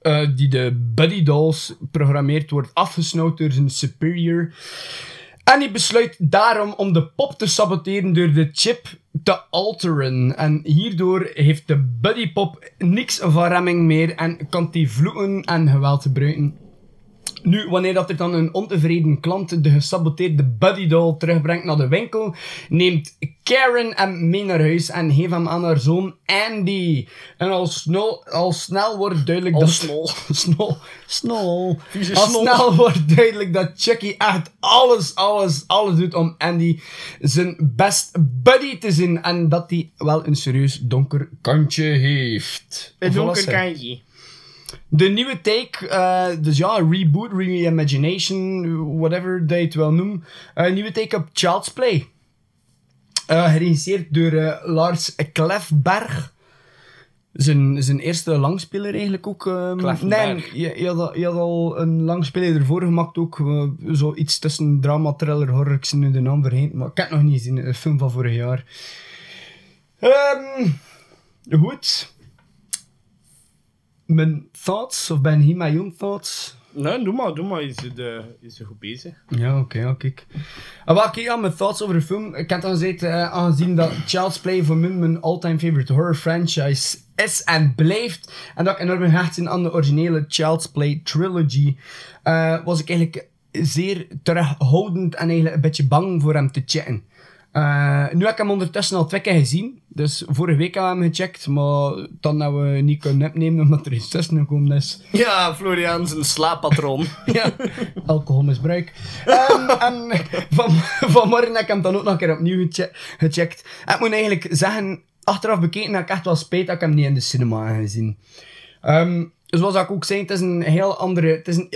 eh, die de Buddy Dolls programmeert, wordt afgesnauwd door zijn superior. En die besluit daarom om de pop te saboteren door de chip te alteren. En hierdoor heeft de Buddy Pop niks van remming meer en kan die vloeken en geweld gebruiken. Nu, wanneer dat er dan een ontevreden klant de gesaboteerde Buddy Doll terugbrengt naar de winkel, neemt Karen hem mee naar huis en geeft hem aan haar zoon Andy. En al snel, al snel wordt duidelijk Al dat... snol. snol. Snol. Vieze Al snol. snel wordt duidelijk dat Chucky echt alles, alles, alles doet om Andy zijn best buddy te zijn. En dat hij wel een serieus donker kantje heeft. Een donker kantje. De nieuwe take, eh, dus ja, reboot, reimagination, whatever dat je het wel noemt. Eh, nieuwe take op Child's Play. Eh, geregisseerd door Lars Klefberg. Zijn, zijn eerste langspeler eigenlijk ook. ehm, Klefberg. Nee, je, je, had, al- je had al een langspeler ervoor gemaakt ook. Zoiets tussen drama, thriller, horror. Ik nu de naam vergeten, maar ik heb het nog niet gezien. Een film van vorig jaar. Ehm, goed. Mijn thoughts, of ben hier mijn own thoughts? Nee, doe maar, doe maar. Is het, eh, is goed bezig? Ja, oké, ja, kijk. Wat ik aan mijn thoughts over de film. Ik heb dan gezegd, eh, aangezien dat Child's Play voor mij mijn all-time favorite horror franchise is en blijft. En dat ik enorm gehecht ben aan de originele Child's Play trilogy. eh, was ik eigenlijk zeer terughoudend en eigenlijk een beetje bang voor hem te checken. Eh, nu heb ik hem ondertussen al twee keer gezien. Dus vorige week hebben we hem gecheckt. Maar dan hebben we niet kunnen opnemen omdat er iets tussen gekomen is. Ja, Florian zijn slaappatroon. ja, alcoholmisbruik. Ehm, en van, vanmorgen heb ik hem dan ook nog een keer opnieuw geche- gecheckt. En ik moet eigenlijk zeggen, achteraf bekeken heb ik echt wel spijt dat ik hem niet in de cinema heb gezien. Ehm, zoals ik ook zei, het is een heel andere... Het is een,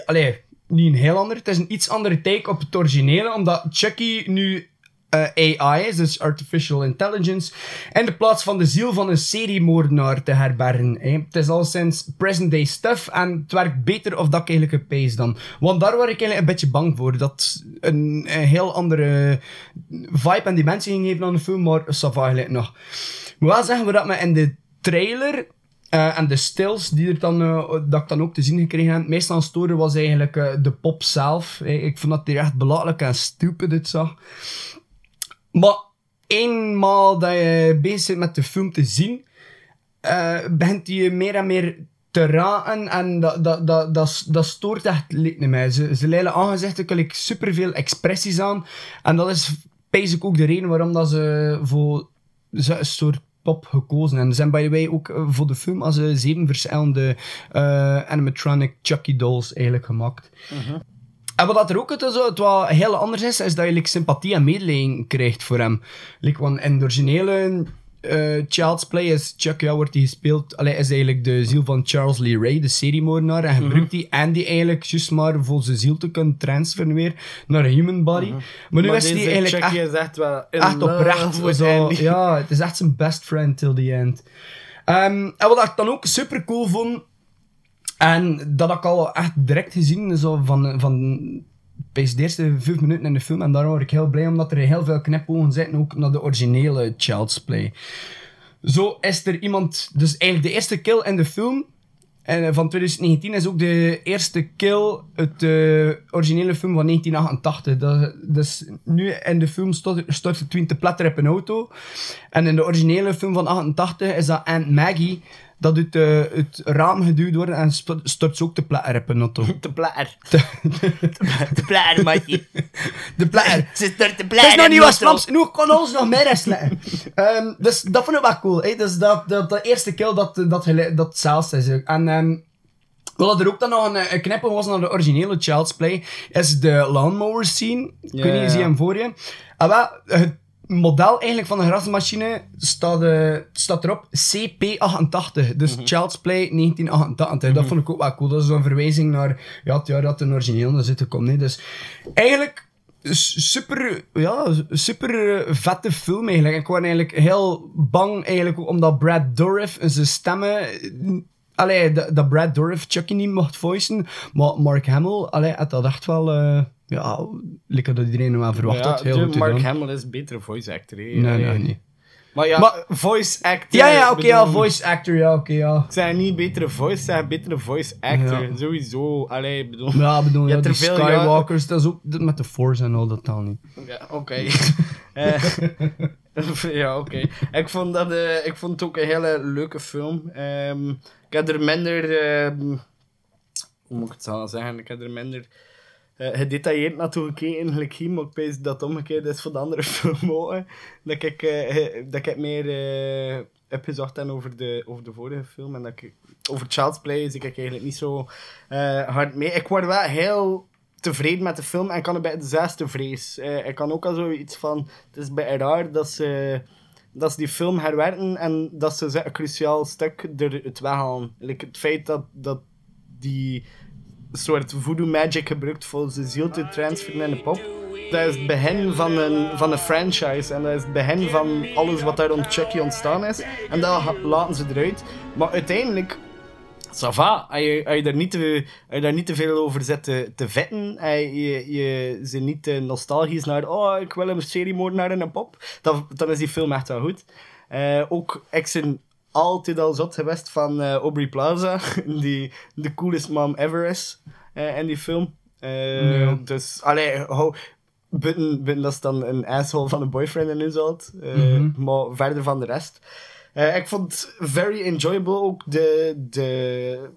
niet een heel andere, het is een iets andere take op het originele, omdat Chucky nu eh, AI is, dus Artificial Intelligence, in de plaats van de ziel van een seriemoordenaar te herbergen. Het is al sinds present day stuff en het werkt beter of dat ik eigenlijk een pace dan. Want daar was ik eigenlijk een beetje bang voor, dat een, een heel andere vibe en dimensie ging geven aan de film, maar ça va eigenlijk nog. Moet wel zeggen, dat me in de trailer eh, en de stills die er dan, eh, dat ik dan ook te zien gekregen heb, het meest aan storen was eigenlijk de pop zelf. Ik vond dat die echt belachelijk en stupid uitzag. Maar eenmaal dat je bezig bent met de film te zien, eh begint je meer en meer te raken en dat, dat, dat, dat, dat stoort echt me mij. Ze, ze leiden aangezichtelijk superveel expressies aan en dat is basic ook de reden waarom dat ze voor zo'n soort pop gekozen hebben. Ze zijn by the way ook eh, voor de film als ze zeven verschillende eh, animatronic Chucky dolls eigenlijk gemaakt. En wat dat er ook het, zo, het wat heel anders is, is dat je like, sympathie en medelijden krijgt voor hem. Like, want in de originele eh, Child's Play is Chuck, ja, wordt hij gespeeld, allee, is eigenlijk de ziel van Charles Lee Ray, de seriemoordenaar. En gebruikt die Andy eigenlijk juist maar voor zijn ziel te kunnen transferen weer naar een human body. Maar nu is hij eigenlijk Chucky echt, is echt wel in echt love oprecht. with Zo, Andy. ja, het is echt zijn best friend till the end. Ehm, en wat ik dan ook super cool vond, en dat had ik al echt direct gezien, zo van, van de eerste vijf minuten in de film. En daarom word ik heel blij, omdat er heel veel knipogen zitten, ook naar de originele Child's Play. Zo is er iemand, dus eigenlijk de eerste kill in de film en, eh, van 2019 is ook de eerste kill uit de originele film van 1988. Dat, dus nu in de film stort, stort de twin te platter op een auto. En in de originele film van 88 is dat Aunt Maggie dat uit eh, het raam geduwd wordt en stort ze ook te platter op een auto. Te platter. De platter, matje. De platter. Zit er te Het is platter. nog niet wat Vlaams. Nu kan ons nog meer wrestelen. Ehm dus dat vond ik wel cool. Hè? Dus dat, dat, de eerste kill dat, dat, dat hetzelfde is. ook. En ehm wat er ook dan nog een, een knippen was naar de originele Child's Play, is de lawnmower scene. Zie je hem voor je? En wel, het model eigenlijk van de grasmachine staat, eh, staat erop CP88. Dus Child's Play 1988. Dat vond ik ook wel cool. Dat is zo'n verwijzing naar ja, het jaar dat de origineel zitten komt. Nee. Dus eigenlijk super, ja, super eh, vette film eigenlijk. Ik was eigenlijk heel bang eigenlijk omdat Brad Dourif en zijn stemmen... eh, Allee, dat dat Brad Dourif Chucky niet mocht voicen, maar Mark Hamill, allee, had dat echt wel... eh, ja, lekker dat iedereen wel verwacht Ja, had. Heel goed Mark gedaan. Hamill is betere voice actor. hè. Nee, nee, niet. Maar ja, Maar- voice actor. Ja, ja, oké, ja, voice actor, ja, oké, ja. Ik zei niet betere voice, ik zei betere voice actor. Ja. Sowieso. Allee, ik bedoel... Ja, bedoel, Je ja, hebt die er Skywalkers, dat is ook dat met de Force en al dat dan niet. Ja, oké. Eh, ja, oké. Ik, vond dat, eh, ik vond het ook een hele leuke film. Ehm, ik heb er minder... ehm, hoe moet ik het zo zeggen? Ik heb er minder eh, gedetailleerd naartoe gekeken, gelijk hier, maar ik weet dat het omgekeerd is voor de andere film. Dat ik, eh, eh, dat ik meer eh, heb gezocht dan over de, over de vorige film. En dat ik, over Child's Play zie ik eigenlijk niet zo eh, hard mee. Ik word wel heel tevreden met de film en kan er bij de zesde vrees. Eh, ik kan ook al zoiets van... Het is bij raar dat ze, dat ze die film herwerken en dat ze een cruciaal stuk eruit weghalen. Like het feit dat, dat die soort voodoo magic gebruikt voor zijn ziel te transferen in de pop. Dat is het begin van een, van een franchise. En dat is het begin van alles wat daar rond Chucky ontstaan is. En dat laten ze eruit. Maar uiteindelijk... Ça va, als je, je, daar niet te, je daar niet te veel over zit te, te vetten, en je, je ze niet te nostalgisch naar oh, ik wil een seriemoordenaar in een pop, dan, dan is die film echt wel goed. Eh, ook, ik altijd al zot geweest van eh, Aubrey Plaza, die de coolest mom ever is eh, in die film. Ja. Dus, allee, hou, buiten, buiten dat is dan een asshole van een boyfriend in is altijd. Eh, Mhm. Maar verder van de rest. Ik vond het very enjoyable. Ook de, de,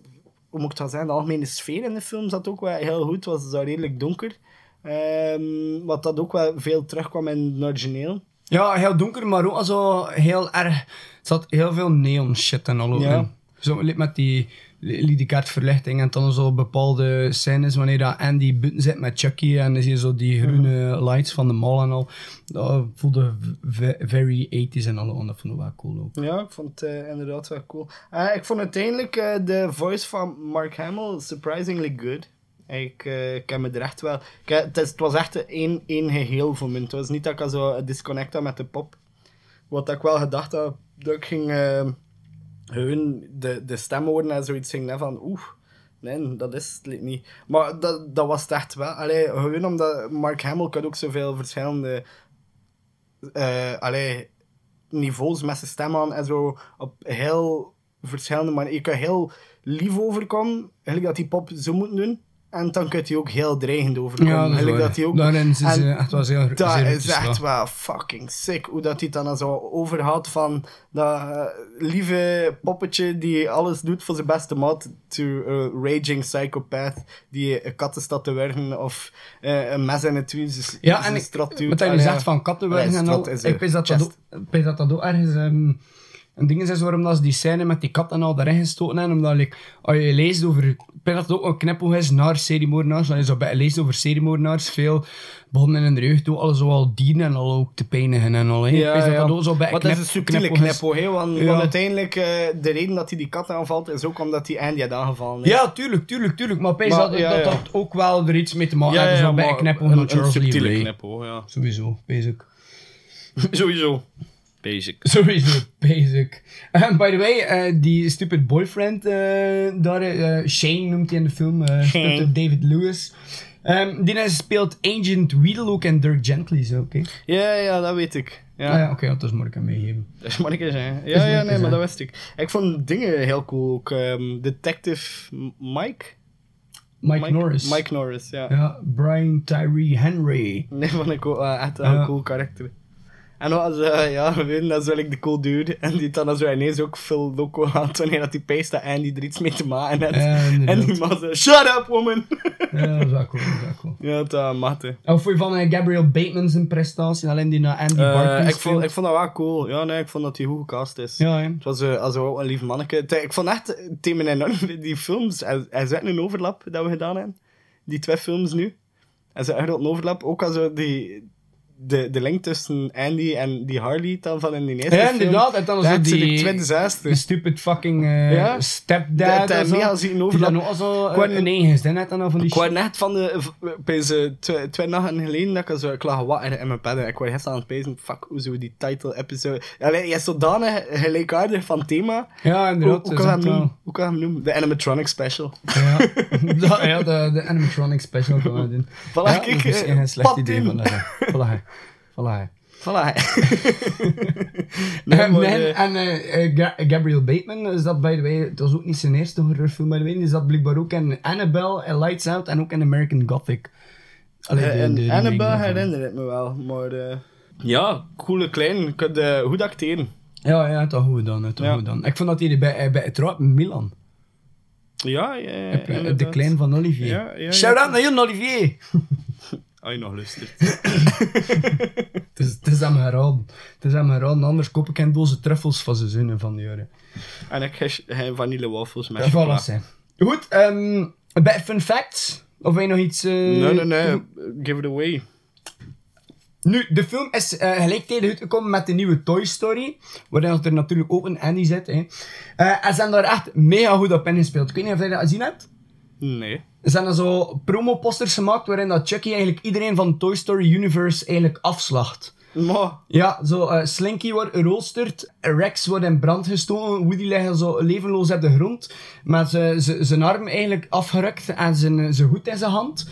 hoe moet ik dat zeggen, de algemene sfeer in de film zat ook wel heel goed. Het was redelijk donker. Ehm, wat dat ook wel veel terugkwam in het origineel. Ja, heel donker, maar ook zo heel erg... Er zat heel veel neon shit en al Ja. in. Zo met die kaartverlichting en dan zo bepaalde scènes wanneer dat Andy buiten zit met Chucky en dan zie je zo die groene lights van de mall en al. Dat voelde very 80s en al, en dat vond ik wel cool ook. Ja, ik vond het eh, inderdaad wel cool. Eh, ik vond uiteindelijk eh, de voice van Mark Hamill surprisingly good. Ik, eh, ik heb me er echt wel... Heb- het, het was echt één, één geheel voor me. Het was niet dat ik zo disconnect met de pop. Wat ik wel gedacht had, dat ik ging eh, gewoon de, de stem horen en zoiets ging van oeh, nee, dat is het niet. Maar dat, dat was het echt wel. Allee, gewoon omdat Mark Hamill kan ook zoveel verschillende eh allee, niveaus met zijn stem aan en zo op heel verschillende manieren. Je kan heel lief overkomen, eigenlijk dat die pop zo moet doen. En dan kan hij ook heel dreigend overkomen. Ja, dat is dat hij ook... Daarin is en echt wel zeer- Dat zeer is echt wel fucking sick. Hoe dat hij dan zo overhaalt van dat eh, lieve poppetje die alles doet voor zijn beste maat, to a raging psychopath die een katten staat te werken of eh, een mes in het wiel. Dus, Ja, en ik, strat duwt. wat hij Allee, zegt van kattenwerken Allee, en al, ik weet dat dat, ook, ik weet dat dat ook ergens ehm, een ding is waarom dat ze die scène met die kat en al daarin gestoten hebben, omdat like, als je leest over, ik weet dat het ook een knipoog is naar seriemoordenaars, als je zo bij- leest over seriemoordenaars, veel begonnen in de jeugd ook al zo al dieren en al ook te pijnigen en al. dat dat ook zo bij Wat is een subtiele hè? Want, Ja. want uiteindelijk, eh, de reden dat hij die kat aanvalt, is ook omdat hij Andy had aangevallen. hè. Ja, tuurlijk, tuurlijk, tuurlijk. Maar Maar, dat, dat, ook wel er iets mee te maken heeft. zo bij een knipoog een- een subtiele knipoog, ja. Sowieso, basic. Sowieso. Basic. Sowieso, basic. Eh, by the way, eh, die stupid boyfriend eh, daar, eh, Shane noemt hij in de film, David Lewis. Ehm, die is- speelt Agent Weedle ook en Dirk Gently, zo, oké? Ja, ja, dat weet ik. Ja. Ah ja, oké, dat is moet ik hem meegeven. Dat een keer zijn. Ja, ja, nee, maar dat wist ik. Ik vond dingen heel cool ook. ehm, Detective Mike? Mike, Norris. Mike Norris, ja. Ja, Brian Tyree Henry. Nee, vond ik ook wel echt een Ja. cool karakter. En wat was, eh, ja, we dat is wel like de cool dude. En die dan zo ineens ook veel loco had wanneer dat die peest dat Andy er iets mee te maken had. Ja, en die man zo, shut up, woman! Ja, dat is wel cool, dat is wel cool. ja, dat mag hè. Of vond je van eh, Gabriel Bateman zijn prestatie, alleen die naar Andy Eh, Barkley ik, vond, ik vond dat wel cool. Ja, nee, ik vond dat hij goed gecast is. Ja, hè. Het was eh, also ook een lief manneke. Ik vond echt, eh, Tim en die films, er er zit een overlap dat we gedaan hebben. Die twee films nu. Er zit echt een overlap. Ook also die, de, de link tussen Andy en die Harley dan van in die eerste Ja, inderdaad. En dan zo die, die twin die stupid fucking eh, Ja. stepdad. Dat- zo. mega zien Die overlap. dan ook al zo Ik eh, een eigen zin had dan al van die Ik shit. net van de... Bij ze twee, twee nachten geleden dat ik zo... Ik lag wat in mijn padden. Ik wou gisteren aan het pezen. Fuck, hoe zo die title episode... Allee, je is zodanig gelijkaardig van thema. Ja, inderdaad. Hoe, hoe kan hem noemen? Hoe kan je hem noemen? De animatronic special. Ja, ja de, de animatronic special gaan we doen. Voilà, ja, kijk, dat is eh, geen slecht idee. Voilà. Voilà. Voilà. Eh, maar, nee, eh, en eh, eh, Ga- Gabriel Bateman is dat, by the way, het was ook niet zijn eerste horrorfilm, by the way. Die zat blijkbaar ook in Annabelle, en Lights Out en ook in American Gothic. Allee, Eh, de- en de Annabelle herinner ik me wel, maar... eh, ja, coole klein. Ik had eh, goed acteren. Ja, ja, het was goed dan, het was Ja. goed dan. Ik vond dat hij bij, eh, bij het met Milan. Ja, ja, je, inderdaad. de klein van Olivier. Ja, ja, Shout-out ja. naar Jon Olivier! Als je nog luistert. Het is, het is hem geraden. Het is hem geraden, anders koop ik een doze truffels van zijn zinnen van de jaren. en ik heb vanille wafels met chocola. zijn. Goed, ehm bij fun facts. Of wil je nog iets... eh, Nee, nee, nee. Give it away. Nu, de film is eh gelijktijdig uitgekomen met de nieuwe Toy Story. Waarin er natuurlijk ook een Andy zit. Hè. Eh, en ze hebben daar echt mega goed op ingespeeld. Ik weet niet of jij dat gezien hebt. Nee. Er zijn er zo promoposters gemaakt waarin dat Chucky eigenlijk iedereen van Toy Story Universe eigenlijk afslacht. Maar... Ja, zo eh, Slinky wordt geroosterd, Rex wordt in brand gestoken, Woody ligt zo levenloos op de grond, met zijn- arm eigenlijk afgerukt en zijn, hoed in zijn hand.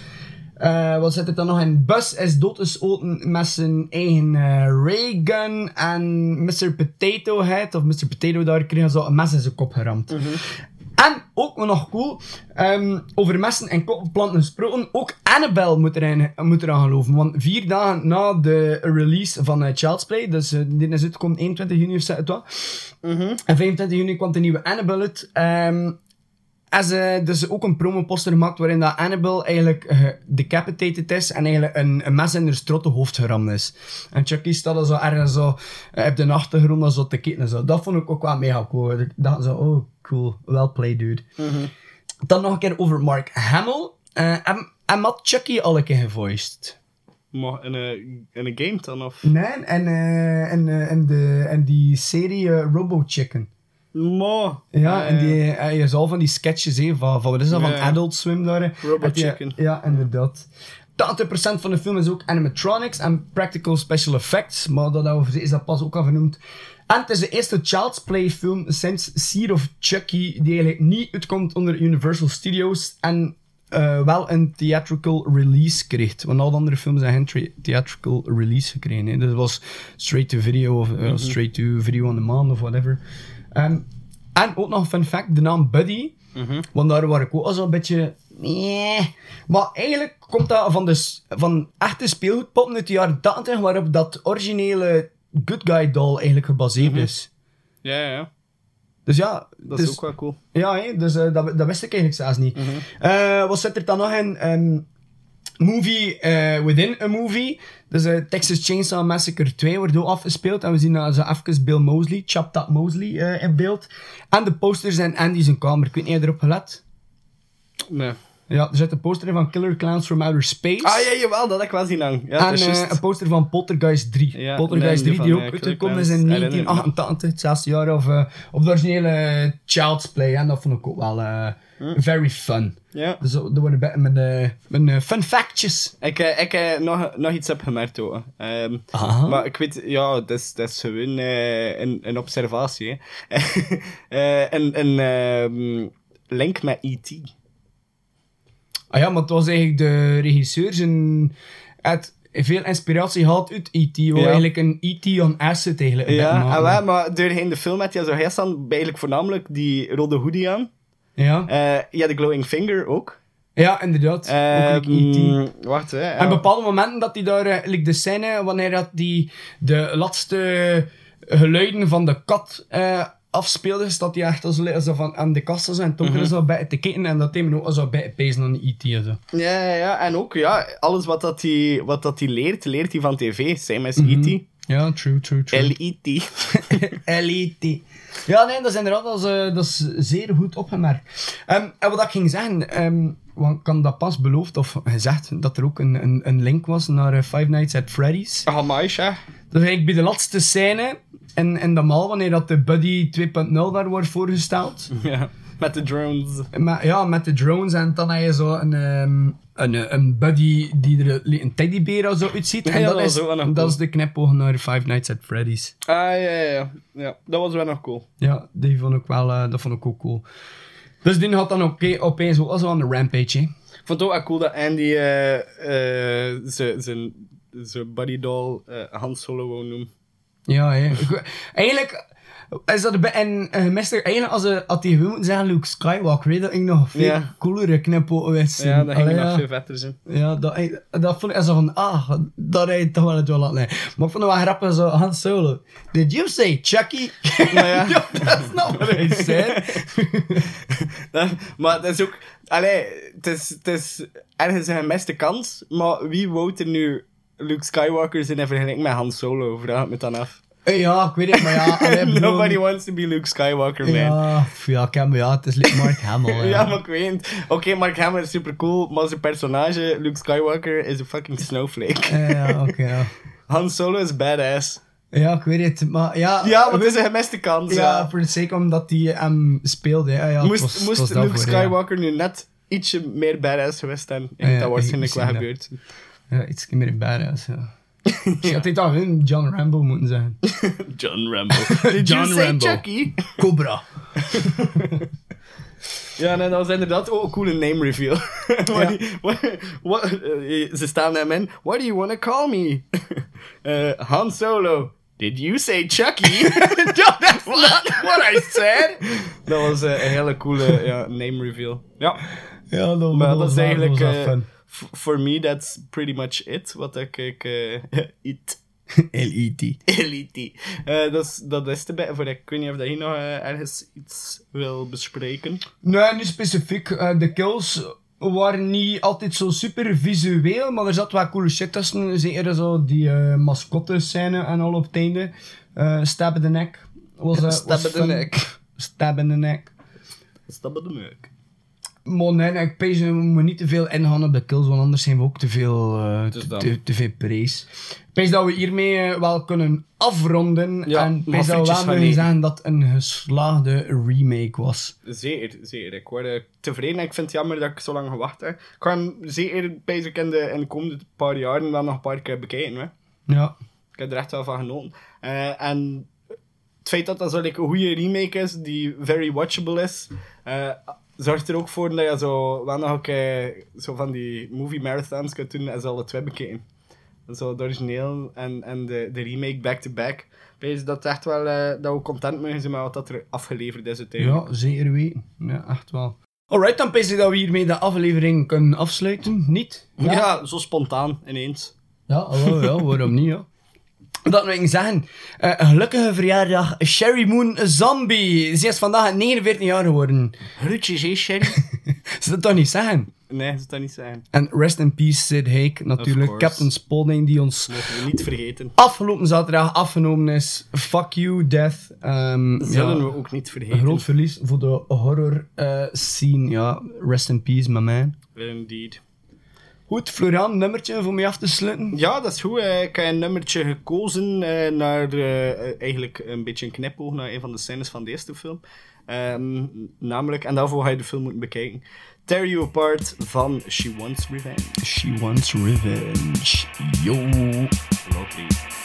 Eh, wat zit er dan nog in? Bus is doodgeschoten met zijn eigen eh, raygun en Mr. Potato Head, of Mr. Potato daar, kreeg zo een mes in zijn kop geramd. En ook nog cool, ehm, over messen en koppenplanten gesproken, ook Annabelle moet erin, moet eraan geloven. Want vier dagen na de release van eh, Child's Play, dus eh, dit is uitgekomen 21 juni of zo, het was. En 25 juni kwam de nieuwe Annabelle uit. ehm, ze dus ook een promoposter gemaakt waarin dat Annabelle eigenlijk eh, decapitated is en eigenlijk een, een mes in haar strottenhoofd geramd is. En Chucky staat dan zo ergens zo eh, op de achtergrond dan zo te kijken en zo. Dat vond ik ook wel mega cool. Ik dacht zo, oh cool, well played dude. Dan nog een keer over Mark Hamill. Eh, en, en had Chucky al een keer gevoiced. Maar in een, in een game dan? Of? Nee, en, en, en, de, en die serie Robo Chicken. Maar. Ja, en die, eh, je zal van die sketches hè, van, van wat is dat, van. Adult Swim daar. hè. Robo Heb je- Chicken. Ja, inderdaad. 80% van de film is ook animatronics en practical special effects, maar dat is dat pas ook al vernoemd. En het is de eerste Child's Play film sinds Seed of Chucky die eigenlijk niet uitkomt onder Universal Studios en eh, wel een theatrical release kreeg. Want al de andere films hebben geen theatrical release gekregen. Hè. Dus het was straight to video of eh, Mhm. straight to video on demand of whatever. Ehm, en ook nog een fun fact, de naam Buddy. Want daar waar ik ook al zo'n beetje... Nee. Maar eigenlijk komt dat van, de, van echte speelgoedpoppen uit de jaren 80, waarop dat originele Good Guy doll eigenlijk gebaseerd is. Ja, ja, ja. Dus ja... Dat dus- is ook wel cool. ja, hè, dus eh, dat, dat wist ik eigenlijk zelfs niet. Eh, wat zit er dan nog in? Ehm, movie eh, within a movie. Dus eh, Texas Chainsaw Massacre 2 wordt ook afgespeeld. En we zien uh, zo even Bill Mosley, Chop That Mosley, eh, in beeld. En de posters in Andy's kamer. Ik weet niet of je erop gelet. Nee. Ja, er zit een poster in van Killer Clowns from Outer Space. Ah, ja, jawel, dat heb ik wel zien hangen. Ja, en eh, een poster van Poltergeist 3. Ja, Poltergeist nee, 3 van, die eh, ook Killer uitgekomen is in Clowns, herinner ik me. 1988, hetzelfde jaar. Of, eh of de originele eh, Child's Play. En dat vond ik ook wel eh, very fun. Ja. Dus dat worden bij mijn, eh, mijn eh, fun factjes. Ik, eh, ik eh, nog, nog iets heb gemerkt ook. Ehm, Aha. Maar ik weet, ja, dat is, dat is gewoon eh, een, een observatie. Eh, een een ehm, link met E.T. Ah ja, maar het was eigenlijk de regisseur zijn... Het veel inspiratie gehad uit E.T. Ja. eigenlijk een E.T. on acid eigenlijk. Ja, wel, maar doorheen de film had je zo heel staan, eigenlijk voornamelijk die rode hoodie aan. Ja. Eh ja, de glowing finger ook. Ja, inderdaad. Eh, ook like E.T. mm, wacht, hè. En bepaalde momenten dat hij daar, eh, like de scène, wanneer dat die de laatste geluiden van de kat eh, afspeelde, staat hij echt als, als van aan de kast zo en toch Mhm. is zo bij te kijken en dat hij ook zo bij pezen aan E.T. en zo. Ja, ja, ja, en ook, ja, alles wat dat hij wat dat die leert, leert hij van tv. Same as Mhm. E.T. Ja, true, true, true. L.E.T. L.E.T. Ja, nee, dat is inderdaad dat is, eh, dat is zeer goed opgemerkt. Ehm, en wat ik ging zeggen, ehm, want ik had dat pas beloofd of gezegd, dat er ook een, een, een link was naar eh, Five Nights at Freddy's. Ah, ja. Dus eigenlijk bij de laatste scène in, in de mal, wanneer dat de Buddy 2.0 daar wordt voorgesteld. Ja, met de drones. Maar, ja, met de drones en dan heb je zo een, ehm, een, een Buddy die er een teddybeer of zo uitziet. Ja, en dat is, wel dat cool. is de knipoog naar Five Nights at Freddy's. Ah, ja, ja, ja. ja. Dat was wel nog cool. Ja, die vond ik wel, eh, dat vond ik ook cool. Dus die had dan ook opeens ook al zo aan de rampage, hè. Ik vond het ook wel cool dat Andy eh eh zijn- buddy doll Han Solo wou noemen. Ja, Eigenlijk is dat bij en uh, eigenlijk als, hij had hij gewoon zeggen Luke Skywalker, weet dat ik nog veel Ja. coolere knippen wist. Ja, dat ging Allee, nog ja. veel vetter zijn. Ja, dat, dat vond ik zo van, ah, dat hij toch wel het wel liggen. Maar ik vond het wel grappig zo, Han Solo. Did you say Chucky? Maar ja. That's not what I said. Dat- maar dat is ook... Allee, het is, het is ergens een gemiste kans, maar wie wou er nu Luke Skywalker zijn in vergelijking met Han Solo? Vraag me dan af. Eh, Ja, ik weet het, maar ja. allee, Nobody wants to be Luke Skywalker, man. Ja, ik me, ja, het is like Mark Hamill. Ja, ja. maar ik weet het. Oké, Mark Hamill is super cool, maar zijn personage, Luke Skywalker, is een fucking snowflake. Ja, oké, ja. Han Solo is badass. Ja, ik weet het, maar ja... Ja, maar het is een gemiste kans. Ja, Ja, voor de sake omdat hij hem speelde. Ja, ja, moest was- moest Luke. Skywalker nu net ietsje meer badass geweest zijn, Ja, ja, dat waarschijnlijk wel gebeurd. Ja, iets meer badass, ja. Ik had dit dan hun John Rambo moeten zijn. John Rambo. Did John you say Rambo. Chucky? Cobra. Ja, nee, dat was inderdaad ook een coole name reveal. What do you- what- what- eh, ze staan hem in. What do you want to call me? Eh, Han Solo. Did you say Chucky? That's not what I said. Dat was eh, een hele coole ja, name reveal. Ja. Ja, dat, Maar dat dat is was eigenlijk... For me, that's pretty much it. Wat ik... ik eh, it. L.E.T. Elite. Eh, dat, is, dat is te bij voor. Ik weet niet of dat je nog eh, ergens iets wil bespreken. Nee, niet specifiek. Eh, de kills waren niet altijd zo super visueel, maar er zat wel coole shit tussen. Zeker zo die eh mascotte scène en al op het einde. Stab in the neck. Was, eh, Stab was in the neck. Stab in the neck. Stap de meuk. Maar nee, nee, ik pees, we moeten niet te veel op de kills, want anders zijn we ook te veel, is te, dat. te, te veel prijs. Ik pees dat we hiermee eh, wel kunnen afronden. Ja, en ik pees dat we wel zeggen dat het een geslaagde remake was. Zeker, zeker. Ik word tevreden en ik vind het jammer dat ik zo lang gewacht heb. Ik ga hem zeker in de, in de komende paar jaren wel nog een paar keer bekijken. Hè. Ja. Ik heb er echt wel van genoten. Eh, en het feit dat dat zo like, een goede remake is, die very watchable is, zorgt er ook voor dat je zo wel nog een keer zo van die movie marathons kunt doen en ze alle twee bekijken. Zo het origineel en, en de, de remake back-to-back. Wees dat echt wel, eh, dat we content mogen zijn met wat dat er afgeleverd is uiteindelijk. Ja, zeker weten. Ja, echt wel. Alright, dan pees ik dat we hiermee de aflevering kunnen afsluiten. Niet? Ja, zo spontaan ineens. Ja, oh, ja waarom niet, ja. Dat wil ik zeggen. Een gelukkige verjaardag, Sherry Moon Zombie. Ze is vandaag 49 jaar geworden. Groetjes, hè, Sherry? Ze dat toch niet zeggen? Nee, dat zou niet zijn. En rest in peace Sid Haig, natuurlijk. Captain Spaulding, die ons Mogen we niet vergeten. afgelopen zaterdag afgenomen is. Fuck you, death. Ehm, Zullen ja, we ook niet Een vergeten. groot verlies voor de horror eh, scene. Ja, rest in peace, my man. Indeed. Goed, Florian, een nummertje voor mij af te sluiten. Ja, dat is goed. eh, Ik heb een nummertje gekozen eh, naar eh, eigenlijk een beetje een knipoog naar een van de scènes van de eerste film. Ehm, namelijk, en daarvoor ga je de film moeten bekijken. Tear You Apart van She Wants Revenge. She wants revenge. Yo. Lovely.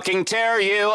Fucking tear you.